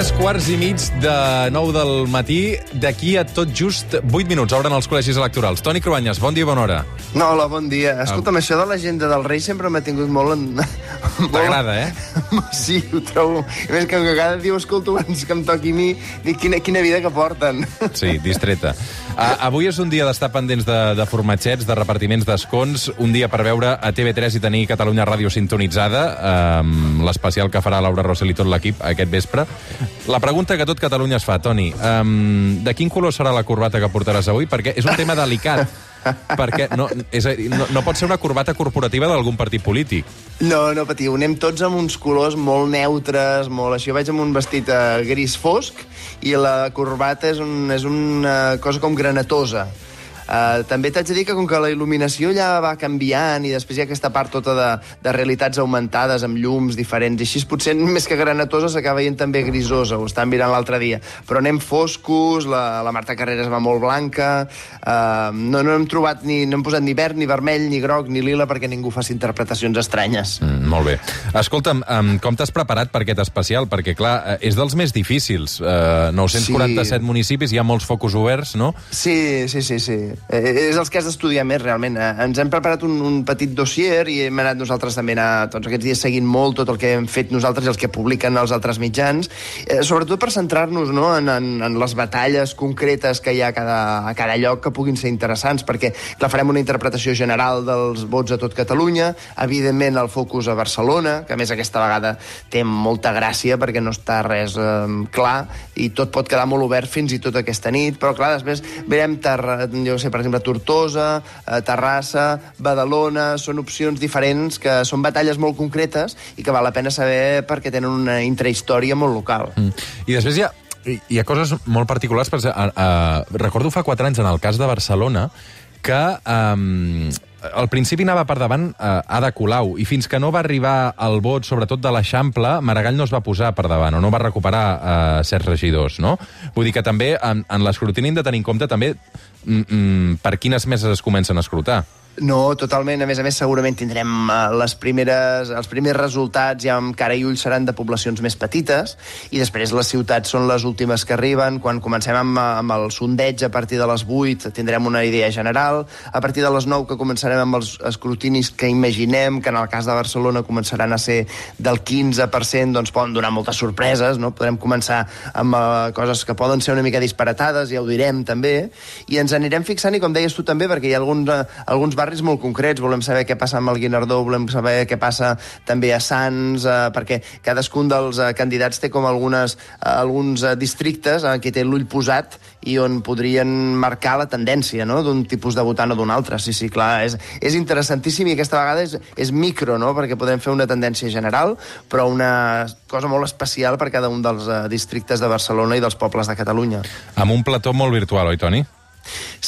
Tres quarts i mig de 9 del matí. D'aquí a tot just 8 minuts obren els col·legis electorals. Toni Cruanyes, bon dia, bona hora. No, hola, bon dia. Escolta'm, això de l'agenda del rei sempre m'ha tingut molt... En... T'agrada, eh? Sí, ho trobo. A més, que cada dia ho escolto abans que em toqui a mi, dic quina, quina vida que porten. Sí, distreta. Uh, avui és un dia d'estar pendents de, de formatgets, de repartiments d'escons, un dia per veure a TV3 i tenir Catalunya Ràdio sintonitzada, um, l'especial que farà Laura Rossell i tot l'equip aquest vespre. La pregunta que tot Catalunya es fa, Toni, um, de quin color serà la corbata que portaràs avui? Perquè és un tema delicat perquè no, és a dir, no, no pot ser una corbata corporativa d'algun partit polític. No, no patiu, anem tots amb uns colors molt neutres, molt així. Jo vaig amb un vestit uh, gris fosc i la corbata és, un, és una cosa com granatosa. Uh, també t'haig de dir que com que la il·luminació ja va canviant i després hi ha aquesta part tota de, de realitats augmentades amb llums diferents i així potser més que granatosa s'acaba veient també grisosa, ho estàvem mirant l'altre dia. Però anem foscos, la, la Marta Carreras va molt blanca, uh, no, no hem trobat ni, no hem posat ni verd, ni vermell, ni groc, ni lila perquè ningú faci interpretacions estranyes. Mm, molt bé. Escolta'm, um, com t'has preparat per aquest especial? Perquè, clar, eh, és dels més difícils. Uh, 947 sí. municipis, hi ha molts focus oberts, no? Sí, sí, sí, sí. Eh, és els que has d'estudiar més, realment. Eh, ens hem preparat un, un petit dossier i hem anat nosaltres també a, tots aquests dies seguint molt tot el que hem fet nosaltres i els que publiquen els altres mitjans, eh, sobretot per centrar-nos no, en, en, en les batalles concretes que hi ha a cada, a cada lloc que puguin ser interessants, perquè clar, farem una interpretació general dels vots a tot Catalunya, evidentment el focus a Barcelona, que a més aquesta vegada té molta gràcia perquè no està res eh, clar i tot pot quedar molt obert fins i tot aquesta nit, però clar, després veurem, jo sé, per exemple, Tortosa, eh, Terrassa, Badalona, són opcions diferents que són batalles molt concretes i que val la pena saber perquè tenen una intrahistòria molt local. Mm. I després hi ha, hi ha coses molt particulars. Per, uh, uh, recordo fa quatre anys, en el cas de Barcelona, que um, al principi anava per davant uh, Ada Colau, i fins que no va arribar el vot, sobretot de l'Eixample, Maragall no es va posar per davant, o no va recuperar uh, certs regidors, no? Vull dir que també en, en l'escrutini hem de tenir en compte també mm, mm, per quines meses es comencen a escrutar. No, totalment. A més a més, segurament tindrem eh, les primeres, els primers resultats ja amb cara i ull seran de poblacions més petites i després les ciutats són les últimes que arriben. Quan comencem amb, amb el sondeig a partir de les 8 tindrem una idea general. A partir de les 9 que començarem amb els escrutinis que imaginem, que en el cas de Barcelona començaran a ser del 15%, doncs poden donar moltes sorpreses, no? Podrem començar amb uh, coses que poden ser una mica disparatades, ja ho direm també, i ens anirem fixant, i com deies tu també, perquè hi ha alguns, uh, alguns barris molt concrets, volem saber què passa amb el Guinardó, volem saber què passa també a Sants, eh, perquè cadascun dels eh, candidats té com algunes, eh, alguns eh, districtes en què té l'ull posat i on podrien marcar la tendència no? d'un tipus de votant o d'un altre. Sí, sí, clar, és, és interessantíssim i aquesta vegada és, és micro, no? perquè podem fer una tendència general, però una cosa molt especial per cada un dels uh, districtes de Barcelona i dels pobles de Catalunya. Amb un plató molt virtual, oi, Toni?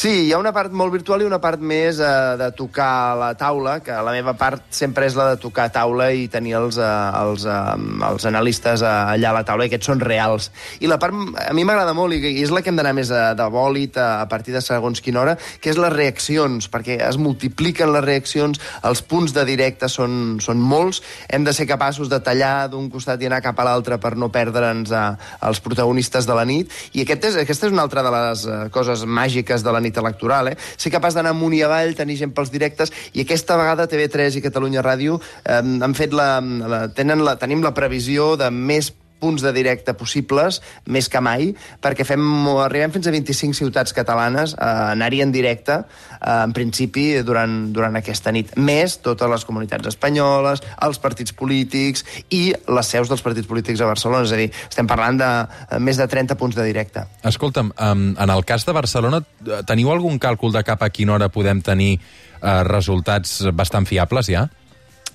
Sí, hi ha una part molt virtual i una part més eh, de tocar la taula, que la meva part sempre és la de tocar taula i tenir els, eh, els, eh, els analistes eh, allà a la taula, i aquests són reals. I la part, a mi m'agrada molt, i és la que hem d'anar més de, de bòlit a, a partir de segons quina hora, que és les reaccions, perquè es multipliquen les reaccions, els punts de directe són, són molts, hem de ser capaços de tallar d'un costat i anar cap a l'altre per no perdre'ns eh, els protagonistes de la nit, i aquest és, aquesta és una altra de les eh, coses màgiques de la nit electoral, eh? Ser capaç d'anar amunt i avall, tenir gent pels directes, i aquesta vegada TV3 i Catalunya Ràdio eh, han fet la, la, tenen la, tenim la previsió de més punts de directe possibles, més que mai, perquè fem, arribem fins a 25 ciutats catalanes a anar-hi en directe, eh, en principi, durant, durant aquesta nit. Més totes les comunitats espanyoles, els partits polítics i les seus dels partits polítics a Barcelona. És a dir, estem parlant de eh, més de 30 punts de directe. Escolta'm, en el cas de Barcelona, teniu algun càlcul de cap a quina hora podem tenir eh, resultats bastant fiables, ja?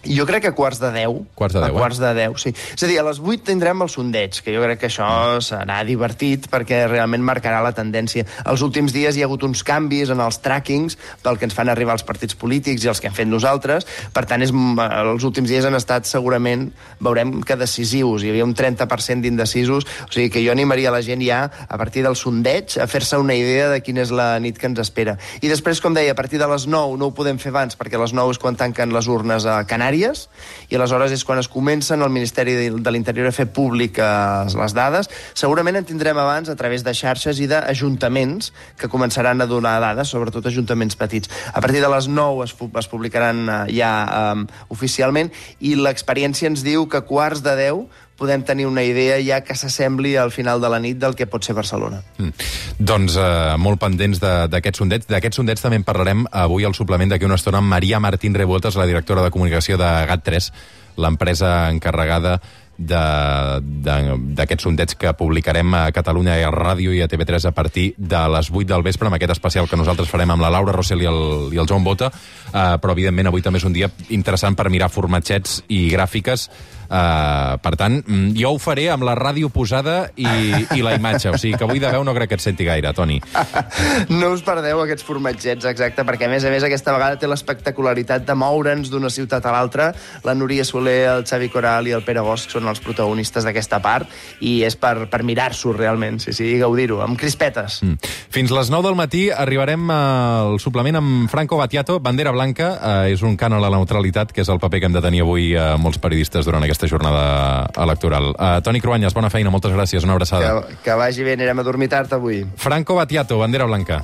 Jo crec que a quarts de 10. Quarts de 10, a eh? quarts de 10, sí. És a dir, a les 8 tindrem el sondeig, que jo crec que això serà divertit perquè realment marcarà la tendència. Els últims dies hi ha hagut uns canvis en els trackings pel que ens fan arribar els partits polítics i els que hem fet nosaltres. Per tant, és, els últims dies han estat segurament, veurem que decisius. Hi havia un 30% d'indecisos. O sigui que jo animaria la gent ja, a partir del sondeig, a fer-se una idea de quina és la nit que ens espera. I després, com deia, a partir de les 9, no ho podem fer abans, perquè a les 9 és quan tanquen les urnes a Canàries, Canàries, i aleshores és quan es comencen al Ministeri de l'Interior a fer públiques les dades. Segurament en tindrem abans a través de xarxes i d'ajuntaments que començaran a donar dades, sobretot ajuntaments petits. A partir de les 9 es, es publicaran uh, ja um, oficialment i l'experiència ens diu que quarts de 10 podem tenir una idea ja que s'assembli al final de la nit del que pot ser Barcelona. Mm. Doncs eh, molt pendents d'aquests sondets. D'aquests sondets també en parlarem avui al suplement d'aquí una estona amb Maria Martín Revueltas, la directora de comunicació de GAT3, l'empresa encarregada d'aquests sondets que publicarem a Catalunya i a Ràdio i a TV3 a partir de les 8 del vespre amb aquest especial que nosaltres farem amb la Laura Rossell i el, i el Joan Bota, uh, però evidentment avui també és un dia interessant per mirar formatgets i gràfiques Uh, per tant, mm, jo ho faré amb la ràdio posada i, i la imatge. O sigui que avui de veu no crec que et senti gaire, Toni. No us perdeu aquests formatgets, exacte, perquè a més a més aquesta vegada té l'espectacularitat de moure'ns d'una ciutat a l'altra. La Núria Soler, el Xavi Coral i el Pere Bosch són els protagonistes d'aquesta part i és per, per mirar-s'ho realment, sí, sí, gaudir-ho, amb crispetes. Mm. Fins les 9 del matí arribarem al suplement amb Franco Battiato, Bandera Blanca, uh, és un cànon a la neutralitat, que és el paper que hem de tenir avui uh, molts periodistes durant aquesta jornada electoral. Uh, Toni Cruanyes, bona feina, moltes gràcies, una abraçada. Que, que vagi bé, anirem a dormir tard avui. Franco Battiato, bandera blanca.